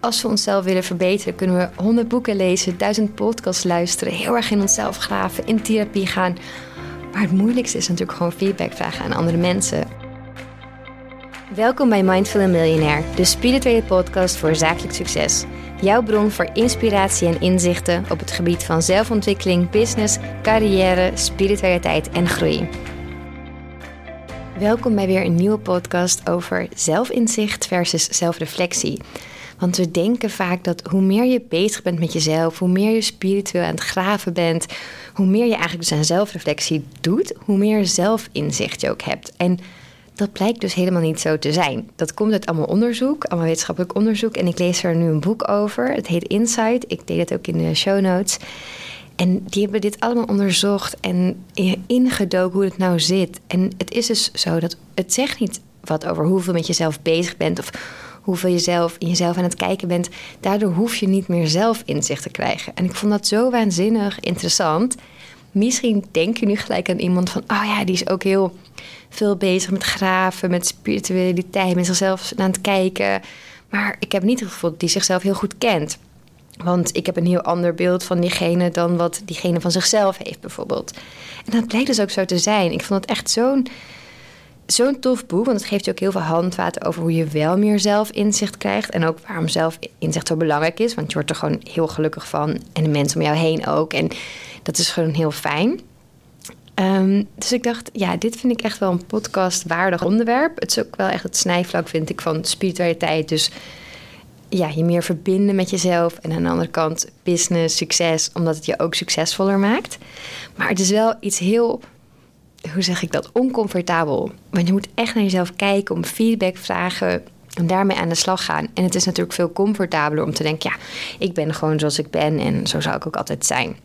Als we onszelf willen verbeteren, kunnen we honderd boeken lezen, duizend podcasts luisteren, heel erg in onszelf graven, in therapie gaan. Maar het moeilijkste is natuurlijk gewoon feedback vragen aan andere mensen. Welkom bij Mindful Millionaire, de spirituele podcast voor zakelijk succes. Jouw bron voor inspiratie en inzichten op het gebied van zelfontwikkeling, business, carrière, spiritualiteit en groei. Welkom bij weer een nieuwe podcast over zelfinzicht versus zelfreflectie. Want we denken vaak dat hoe meer je bezig bent met jezelf, hoe meer je spiritueel aan het graven bent, hoe meer je eigenlijk dus aan zelfreflectie doet, hoe meer zelfinzicht je ook hebt. En dat blijkt dus helemaal niet zo te zijn. Dat komt uit allemaal onderzoek, allemaal wetenschappelijk onderzoek. En ik lees er nu een boek over. Het heet Insight. Ik deed het ook in de show notes. En die hebben dit allemaal onderzocht en ingedoken hoe het nou zit. En het is dus zo dat het zegt niet wat over hoeveel met jezelf bezig bent of hoeveel je zelf in jezelf aan het kijken bent. Daardoor hoef je niet meer zelf inzicht te krijgen. En ik vond dat zo waanzinnig interessant. Misschien denk je nu gelijk aan iemand van, oh ja, die is ook heel veel bezig met graven, met spiritualiteit, met zichzelf aan het kijken. Maar ik heb niet het gevoel dat die zichzelf heel goed kent. Want ik heb een heel ander beeld van diegene dan wat diegene van zichzelf heeft, bijvoorbeeld. En dat blijkt dus ook zo te zijn. Ik vond het echt zo'n zo'n tof boek, want het geeft je ook heel veel handvaten over hoe je wel meer zelfinzicht krijgt. En ook waarom zelfinzicht zo belangrijk is. Want je wordt er gewoon heel gelukkig van. En de mensen om jou heen ook. En dat is gewoon heel fijn. Ehm, dus ik dacht, ja, dit vind ik echt wel een podcast waardig onderwerp. Het is ook wel echt het snijvlak, vind ik, van spiritualiteit. Dus ja, je meer verbinden met jezelf. En aan de andere kant business, succes, omdat het je ook succesvoller maakt. Maar het is wel iets heel hoe zeg ik dat, oncomfortabel. Want je moet echt naar jezelf kijken, om feedback vragen en daarmee aan de slag gaan. En het is natuurlijk veel comfortabeler om te denken, ja, ik ben gewoon zoals ik ben en zo zou ik ook altijd zijn.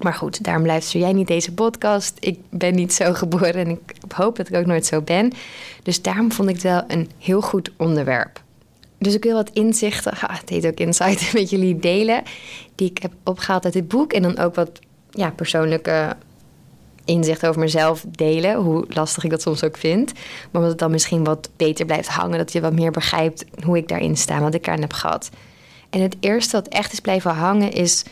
Maar goed, daarom luister jij niet deze podcast. Ik ben niet zo geboren en ik hoop dat ik ook nooit zo ben. Dus daarom vond ik het wel een heel goed onderwerp. Dus ik wil wat inzichten, het heet ook insight, met jullie delen. Die ik heb opgehaald uit dit boek. En dan ook wat ja, persoonlijke inzicht over mezelf delen, hoe lastig ik dat soms ook vind. Maar omdat het dan misschien wat beter blijft hangen, dat je wat meer begrijpt hoe ik daarin sta, wat ik aan heb gehad. En het eerste wat echt is blijven hangen is,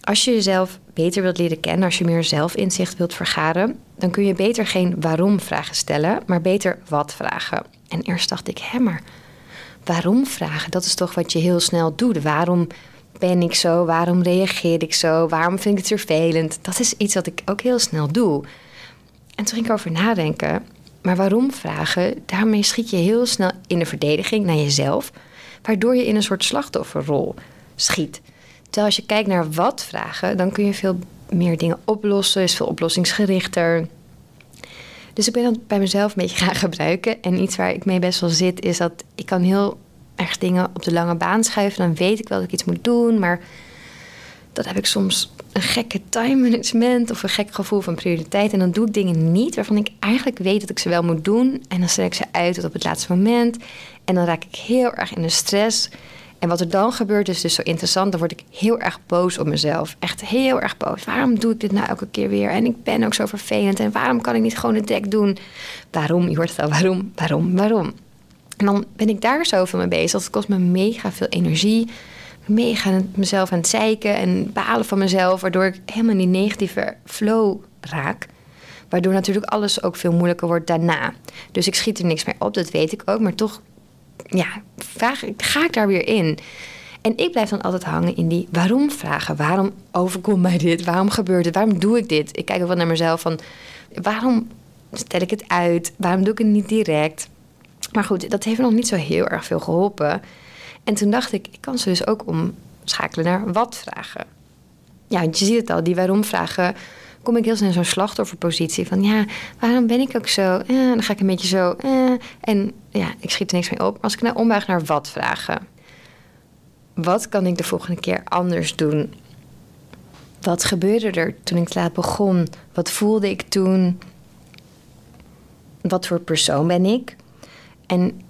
als je jezelf beter wilt leren kennen, als je meer zelfinzicht wilt vergaren, dan kun je beter geen waarom vragen stellen, maar beter wat vragen. En eerst dacht ik, hè, maar waarom vragen? Dat is toch wat je heel snel doet. Waarom ben ik zo? Waarom reageer ik zo? Waarom vind ik het vervelend? Dat is iets wat ik ook heel snel doe. En toen ging ik over nadenken. Maar waarom vragen? Daarmee schiet je heel snel in de verdediging naar jezelf, waardoor je in een soort slachtofferrol schiet. Terwijl als je kijkt naar wat vragen, dan kun je veel meer dingen oplossen, is veel oplossingsgerichter. Dus ik ben dat bij mezelf een beetje gaan gebruiken. En iets waar ik mee best wel zit, is dat ik kan heel erg dingen op de lange baan schuiven. Dan weet ik wel dat ik iets moet doen. Maar dat heb ik soms een gekke time management of een gek gevoel van prioriteit. En dan doe ik dingen niet waarvan ik eigenlijk weet dat ik ze wel moet doen. En dan stel ik ze uit tot op het laatste moment. En dan raak ik heel erg in de stress. En wat er dan gebeurt is dus zo interessant. Dan word ik heel erg boos op mezelf. Echt heel erg boos. Waarom doe ik dit nou elke keer weer? En ik ben ook zo vervelend. En waarom kan ik niet gewoon het dek doen? Waarom? Je hoort het al. Waarom? Waarom? Waarom? En dan ben ik daar zoveel mee bezig. Dat kost me mega veel energie. Mega mezelf aan het zeiken en balen van mezelf. Waardoor ik helemaal in die negatieve flow raak. Waardoor natuurlijk alles ook veel moeilijker wordt daarna. Dus ik schiet er niks meer op, dat weet ik ook. Maar toch ja, vraag, ga ik daar weer in. En ik blijf dan altijd hangen in die waarom vragen. Waarom overkomt mij dit? Waarom gebeurt het? Waarom doe ik dit? Ik kijk ook wel naar mezelf van waarom stel ik het uit? Waarom doe ik het niet direct? Maar goed, dat heeft nog niet zo heel erg veel geholpen. En toen dacht ik, ik kan ze dus ook omschakelen naar wat vragen. Ja, je ziet het al, die waarom vragen kom ik heel snel in zo'n slachtofferpositie. Van ja, waarom ben ik ook zo? Eh, dan ga ik een beetje zo. Eh, en ja, ik schiet er niks mee op. Als ik nou ombuig naar wat vragen. Wat kan ik de volgende keer anders doen? Wat gebeurde er toen ik laat begon? Wat voelde ik toen? Wat voor persoon ben ik? En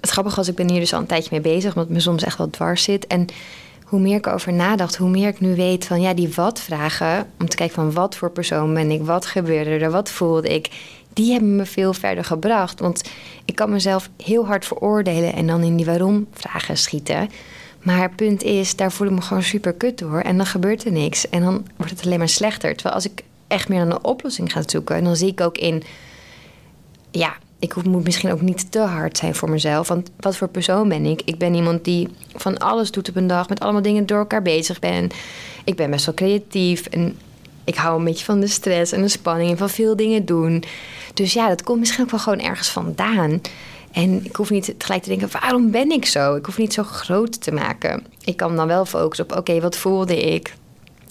het grappige was, ik ben hier dus al een tijdje mee bezig, het me soms echt wel dwars zit. En hoe meer ik over nadacht, hoe meer ik nu weet van ja, die wat-vragen, om te kijken van wat voor persoon ben ik, wat gebeurde er, wat voelde ik, die hebben me veel verder gebracht. Want ik kan mezelf heel hard veroordelen en dan in die waarom-vragen schieten. Maar het punt is, daar voel ik me gewoon super kut door. En dan gebeurt er niks. En dan wordt het alleen maar slechter. Terwijl als ik echt meer naar een oplossing ga zoeken... en dan zie ik ook in... Ja, ik moet misschien ook niet te hard zijn voor mezelf. Want wat voor persoon ben ik? Ik ben iemand die van alles doet op een dag... met allemaal dingen door elkaar bezig ben. Ik ben best wel creatief. En ik hou een beetje van de stress en de spanning... en van veel dingen doen. Dus ja, dat komt misschien ook wel gewoon ergens vandaan... En ik hoef niet gelijk te denken, waarom ben ik zo? Ik hoef niet zo groot te maken. Ik kan dan wel focussen op, oké, wat voelde ik?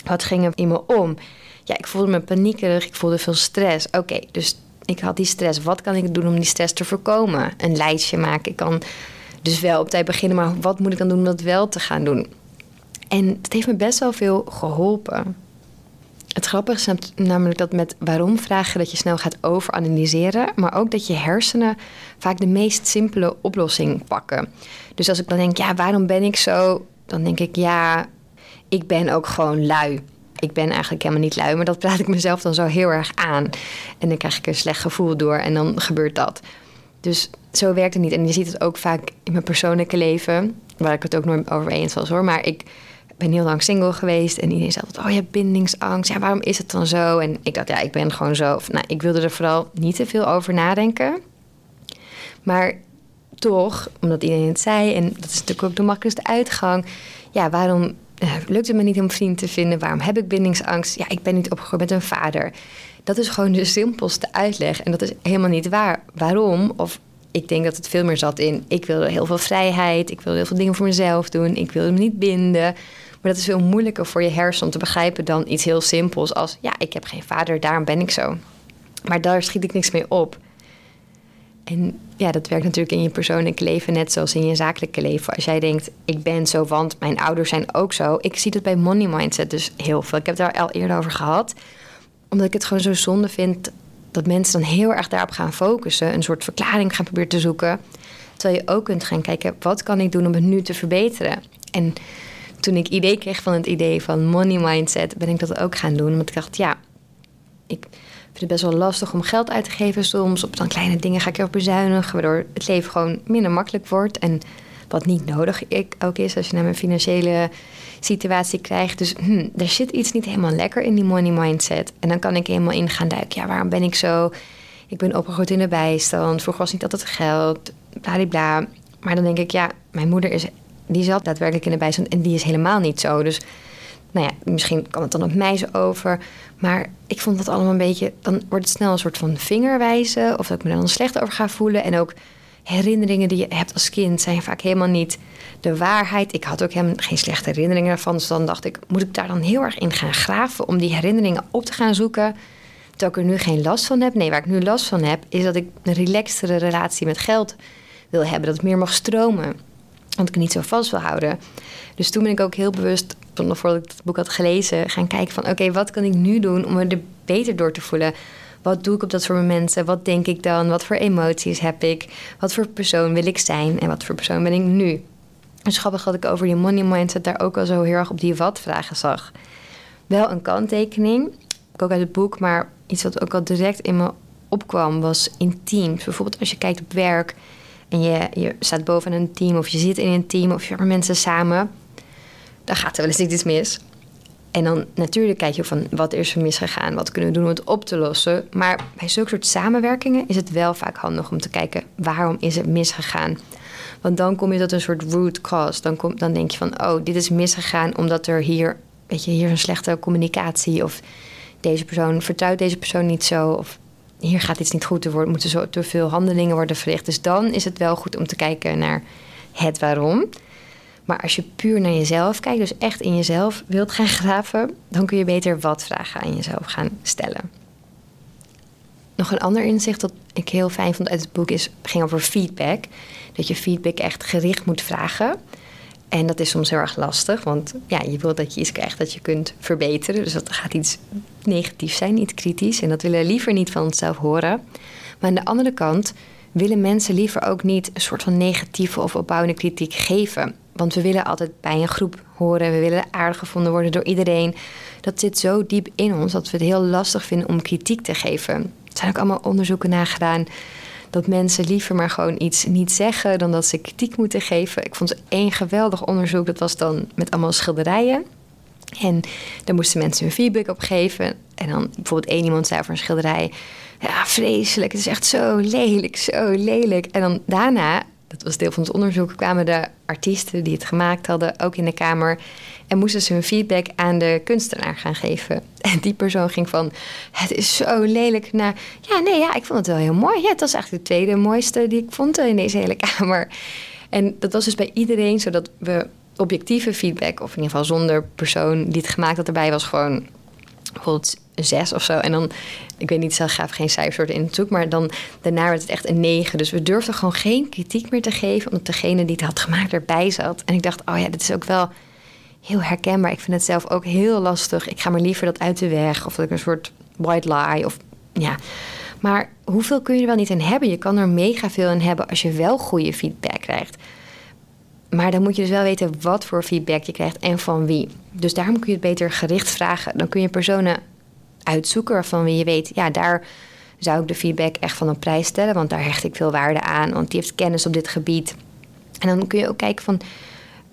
Wat ging er in me om? Ja, ik voelde me paniekerig, ik voelde veel stress. Oké, dus ik had die stress. Wat kan ik doen om die stress te voorkomen? Een lijstje maken. Ik kan dus wel op tijd beginnen, maar wat moet ik dan doen om dat wel te gaan doen? En dat heeft me best wel veel geholpen. Het grappige is namelijk dat met waarom vragen dat je snel gaat overanalyseren, maar ook dat je hersenen vaak de meest simpele oplossing pakken. Dus als ik dan denk, ja, waarom ben ik zo? Dan denk ik, ja, ik ben ook gewoon lui. Ik ben eigenlijk helemaal niet lui, maar dat praat ik mezelf dan zo heel erg aan. En dan krijg ik een slecht gevoel door en dan gebeurt dat. Dus zo werkt het niet. En je ziet het ook vaak in mijn persoonlijke leven, waar ik het ook nooit over eens was hoor. Maar ik ben heel lang single geweest en iedereen zei altijd, oh je hebt bindingsangst. Ja, waarom is het dan zo? En ik dacht, ja, ik ben gewoon zo. Nou, ik wilde er vooral niet te veel over nadenken. Maar toch, omdat iedereen het zei, en dat is natuurlijk ook de makkelijkste uitgang. Ja, waarom uh, lukt het me niet om vriend te vinden? Waarom heb ik bindingsangst? Ja, ik ben niet opgegroeid met een vader. Dat is gewoon de simpelste uitleg. En dat is helemaal niet waar. Waarom? Of ik denk dat het veel meer zat in... ik wilde heel veel vrijheid, ik wilde heel veel dingen voor mezelf doen... ik wilde me niet binden. Maar dat is veel moeilijker voor je hersen om te begrijpen dan iets heel simpels als: ja, ik heb geen vader, daarom ben ik zo. Maar daar schiet ik niks mee op. En ja, dat werkt natuurlijk in je persoonlijke leven net zoals in je zakelijke leven. Als jij denkt, ik ben zo, want mijn ouders zijn ook zo. Ik zie dat bij money mindset dus heel veel. Ik heb daar al eerder over gehad. Omdat ik het gewoon zo zonde vind dat mensen dan heel erg daarop gaan focussen. Een soort verklaring gaan proberen te zoeken. Terwijl je ook kunt gaan kijken, wat kan ik doen om het nu te verbeteren? En toen ik idee kreeg van het idee van money mindset, ben ik dat ook gaan doen. Want ik dacht, ja, ik vind het best wel lastig om geld uit te geven soms. Op dan kleine dingen ga ik erop bezuinigen, waardoor het leven gewoon minder makkelijk wordt. En wat niet nodig ook is als je naar mijn financiële situatie krijgt. Dus hm, er zit iets niet helemaal lekker in die money mindset. En dan kan ik helemaal in gaan duiken. Ja, waarom ben ik zo? Ik ben opgegroeid in de bijstand. Vroeger was niet altijd geld. Bla, Maar dan denk ik, ja, mijn moeder is die zat daadwerkelijk in de bijstand en die is helemaal niet zo. Dus nou ja, misschien kan het dan op mij zo over. Maar ik vond dat allemaal een beetje. Dan wordt het snel een soort van vingerwijzen. Of dat ik me dan slecht over ga voelen. En ook herinneringen die je hebt als kind zijn vaak helemaal niet de waarheid. Ik had ook helemaal geen slechte herinneringen ervan. Dus dan dacht ik, moet ik daar dan heel erg in gaan graven om die herinneringen op te gaan zoeken? Terwijl ik er nu geen last van heb. Nee, waar ik nu last van heb, is dat ik een relaxtere relatie met geld wil hebben. Dat het meer mag stromen. Want ik het niet zo vast wil houden. Dus toen ben ik ook heel bewust, voordat ik het boek had gelezen, gaan kijken van oké, wat kan ik nu doen om me er beter door te voelen? Wat doe ik op dat soort momenten? Wat denk ik dan? Wat voor emoties heb ik? Wat voor persoon wil ik zijn? En wat voor persoon ben ik nu? Dus grappig dat ik over die money mindset daar ook al zo heel erg op die wat-vragen zag. Wel een kanttekening, ook uit het boek, maar iets wat ook al direct in me opkwam was intiem. Bijvoorbeeld als je kijkt op werk en je, je staat boven een team of je zit in een team of je hebt mensen samen, dan gaat er wel eens iets mis. En dan natuurlijk kijk je van wat is er misgegaan, wat kunnen we doen om het op te lossen. Maar bij zulke soort samenwerkingen is het wel vaak handig om te kijken waarom is het misgegaan. Want dan kom je tot een soort root cause. Dan, dan denk je van, oh, dit is misgegaan omdat er hier, weet je, hier een slechte communicatie of deze persoon vertrouwt deze persoon niet zo. Of hier gaat iets niet goed, er moeten zo te veel handelingen worden verricht. Dus dan is het wel goed om te kijken naar het waarom. Maar als je puur naar jezelf kijkt, dus echt in jezelf wilt gaan graven, dan kun je beter wat vragen aan jezelf gaan stellen. Nog een ander inzicht dat ik heel fijn vond uit het boek is, ging over feedback. Dat je feedback echt gericht moet vragen. En dat is soms heel erg lastig, want ja, je wilt dat je iets krijgt dat je kunt verbeteren. Dus dat gaat iets negatiefs zijn, niet kritisch. En dat willen we liever niet van onszelf horen. Maar aan de andere kant willen mensen liever ook niet een soort van negatieve of opbouwende kritiek geven. Want we willen altijd bij een groep horen, we willen aardig gevonden worden door iedereen. Dat zit zo diep in ons dat we het heel lastig vinden om kritiek te geven. Er zijn ook allemaal onderzoeken naar gedaan dat mensen liever maar gewoon iets niet zeggen dan dat ze kritiek moeten geven. Ik vond één geweldig onderzoek, dat was dan met allemaal schilderijen. En daar moesten mensen hun feedback op geven. En dan bijvoorbeeld één iemand zei over een schilderij: Ja, vreselijk, het is echt zo lelijk, zo lelijk. En dan daarna dat was deel van het onderzoek, kwamen de artiesten die het gemaakt hadden ook in de kamer. En moesten ze hun feedback aan de kunstenaar gaan geven. En die persoon ging van, het is zo lelijk, naar, ja, nee, ja, ik vond het wel heel mooi. Ja, het was eigenlijk de tweede mooiste die ik vond in deze hele kamer. En dat was dus bij iedereen, zodat we objectieve feedback, of in ieder geval zonder persoon die het gemaakt had erbij, was gewoon bijvoorbeeld zes of zo. En dan, ik weet niet, ze gaven geen cijfers in het zoek, maar dan daarna werd het echt een negen. Dus we durfden gewoon geen kritiek meer te geven, omdat degene die het had gemaakt erbij zat. En ik dacht, oh ja, dit is ook wel heel herkenbaar. Ik vind het zelf ook heel lastig. Ik ga maar liever dat uit de weg, of dat ik een soort white lie, of ja. Maar hoeveel kun je er wel niet in hebben? Je kan er mega veel in hebben als je wel goede feedback krijgt. Maar dan moet je dus wel weten wat voor feedback je krijgt en van wie. Dus daarom kun je het beter gericht vragen. Dan kun je personen uitzoeken waarvan je weet, ja, daar zou ik de feedback echt van op prijs stellen, want daar hecht ik veel waarde aan, want die heeft kennis op dit gebied. En dan kun je ook kijken van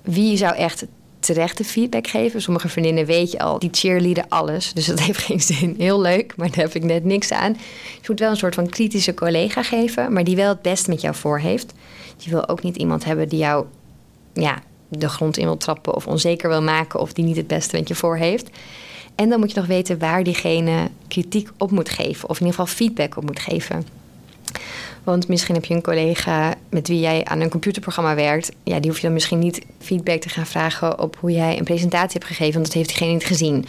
wie zou echt terechte feedback geven. Sommige vriendinnen weet je al, die cheerleaden alles, dus dat heeft geen zin. Heel leuk, maar daar heb ik net niks aan. Je moet wel een soort van kritische collega geven, maar die wel het beste met jou voor heeft. Je wil ook niet iemand hebben die jou ja, de grond in wil trappen of onzeker wil maken of die niet het beste met je voor heeft. En dan moet je nog weten waar diegene kritiek op moet geven, of in ieder geval feedback op moet geven. Want misschien heb je een collega met wie jij aan een computerprogramma werkt. Ja, die hoef je dan misschien niet feedback te gaan vragen op hoe jij een presentatie hebt gegeven, want dat heeft diegene niet gezien.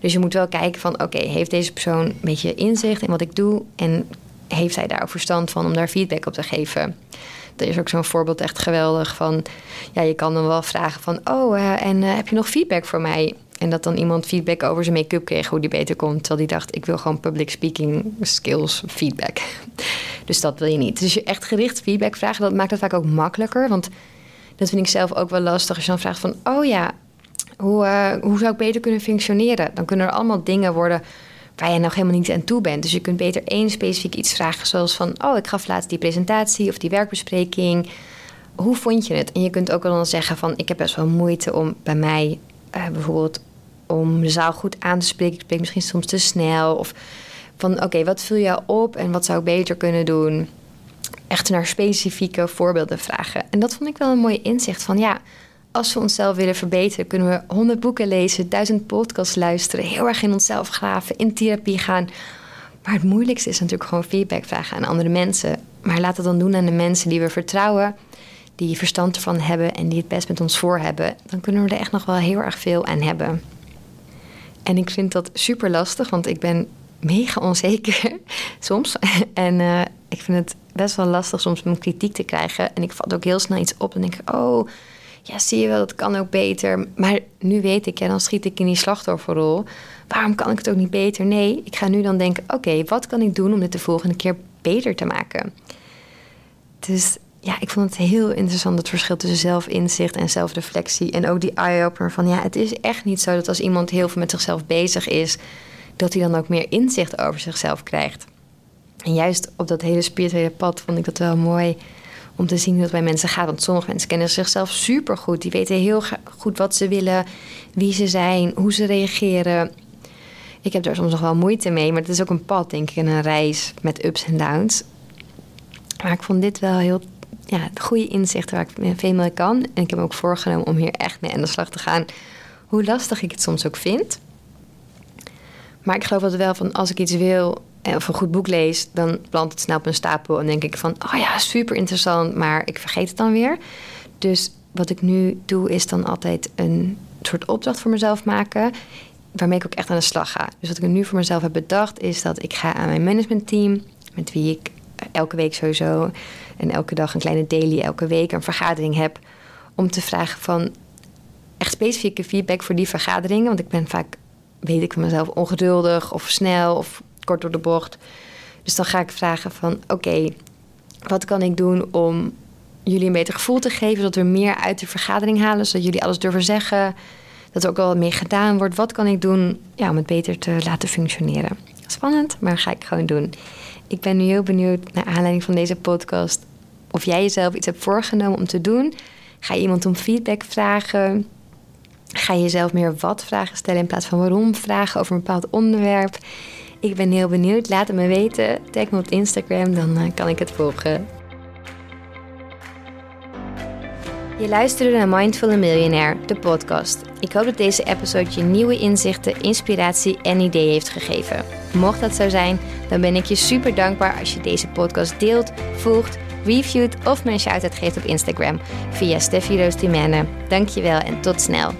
Dus je moet wel kijken van oké, heeft deze persoon een beetje inzicht in wat ik doe en heeft hij daar ook verstand van om daar feedback op te geven? Er is ook zo'n voorbeeld echt geweldig van, ja, je kan dan wel vragen van, oh, uh, en uh, heb je nog feedback voor mij? En dat dan iemand feedback over zijn make-up kreeg, hoe die beter komt. Terwijl die dacht, ik wil gewoon public speaking skills feedback. Dus dat wil je niet. Dus je echt gericht feedback vragen, dat maakt het vaak ook makkelijker. Want dat vind ik zelf ook wel lastig. Als je dan vraagt van, oh ja, hoe, uh, hoe zou ik beter kunnen functioneren? Dan kunnen er allemaal dingen worden waar je nog helemaal niet aan toe bent. Dus je kunt beter één specifiek iets vragen, zoals van, oh, ik gaf laatst die presentatie of die werkbespreking. Hoe vond je het? En je kunt ook wel dan zeggen van, ik heb best wel moeite om bij mij uh, bijvoorbeeld om de zaal goed aan te spreken. Ik spreek misschien soms te snel. Of van oké, wat vul je op en wat zou ik beter kunnen doen? Echt naar specifieke voorbeelden vragen. En dat vond ik wel een mooi inzicht van ja, als we onszelf willen verbeteren, kunnen we honderd boeken lezen, duizend podcasts luisteren, heel erg in onszelf graven, in therapie gaan. Maar het moeilijkste is natuurlijk gewoon feedback vragen aan andere mensen. Maar laat het dan doen aan de mensen die we vertrouwen die verstand ervan hebben en die het best met ons voor hebben, dan kunnen we er echt nog wel heel erg veel aan hebben. En ik vind dat super lastig, want ik ben mega onzeker soms. En uh, ik vind het best wel lastig soms om kritiek te krijgen. En ik vat ook heel snel iets op en denk ik, oh, ja, zie je wel, dat kan ook beter. Maar nu weet ik, ja, dan schiet ik in die slachtofferrol. Waarom kan ik het ook niet beter? Nee, ik ga nu dan denken, oké, wat kan ik doen om dit de volgende keer beter te maken? Dus ja, ik vond het heel interessant het verschil tussen zelfinzicht en zelfreflectie. En ook die eye-opener van ja, het is echt niet zo dat als iemand heel veel met zichzelf bezig is, dat hij dan ook meer inzicht over zichzelf krijgt. En juist op dat hele spirituele pad vond ik dat wel mooi om te zien hoe het bij mensen gaat. Want sommige mensen kennen zichzelf super goed. Die weten heel goed wat ze willen, wie ze zijn, hoe ze reageren. Ik heb daar soms nog wel moeite mee, maar het is ook een pad, denk ik, en een reis met ups en downs. Maar ik vond dit wel heel ja, goede inzichten waar ik veel mee kan. En ik heb me ook voorgenomen om hier echt mee aan de slag te gaan. Hoe lastig ik het soms ook vind. Maar ik geloof altijd wel van als ik iets wil of een goed boek lees, dan plant het snel op een stapel en denk ik van, oh ja, super interessant, maar ik vergeet het dan weer. Dus wat ik nu doe, is dan altijd een soort opdracht voor mezelf maken, waarmee ik ook echt aan de slag ga. Dus wat ik nu voor mezelf heb bedacht, is dat ik ga aan mijn managementteam, met wie ik elke week sowieso en elke dag een kleine daily, elke week een vergadering heb. Om te vragen van echt specifieke feedback voor die vergaderingen. Want ik ben vaak, weet ik van mezelf, ongeduldig of snel of kort door de bocht. Dus dan ga ik vragen van oké, wat kan ik doen om jullie een beter gevoel te geven, zodat we meer uit de vergadering halen, zodat jullie alles durven zeggen, dat er ook wel meer gedaan wordt. Wat kan ik doen ja, om het beter te laten functioneren? Spannend, maar ga ik gewoon doen. ik ben nu heel benieuwd naar aanleiding van deze podcast of jij jezelf iets hebt voorgenomen om te doen. Ga je iemand om feedback vragen? Ga je jezelf meer wat vragen stellen in plaats van waarom vragen over een bepaald onderwerp? Ik ben heel benieuwd. Laat het me weten. Tag me op Instagram, dan eh, kan ik het volgen. Je luisterde naar Mindful Millionaire, de podcast. Ik hoop dat deze episode je nieuwe inzichten, inspiratie en ideeën heeft gegeven. Mocht dat zo zijn, dan ben ik je super dankbaar als je deze podcast deelt, volgt, reviewt of me een shout-out geeft op Instagram via Steffi Roos Dankjewel en tot snel.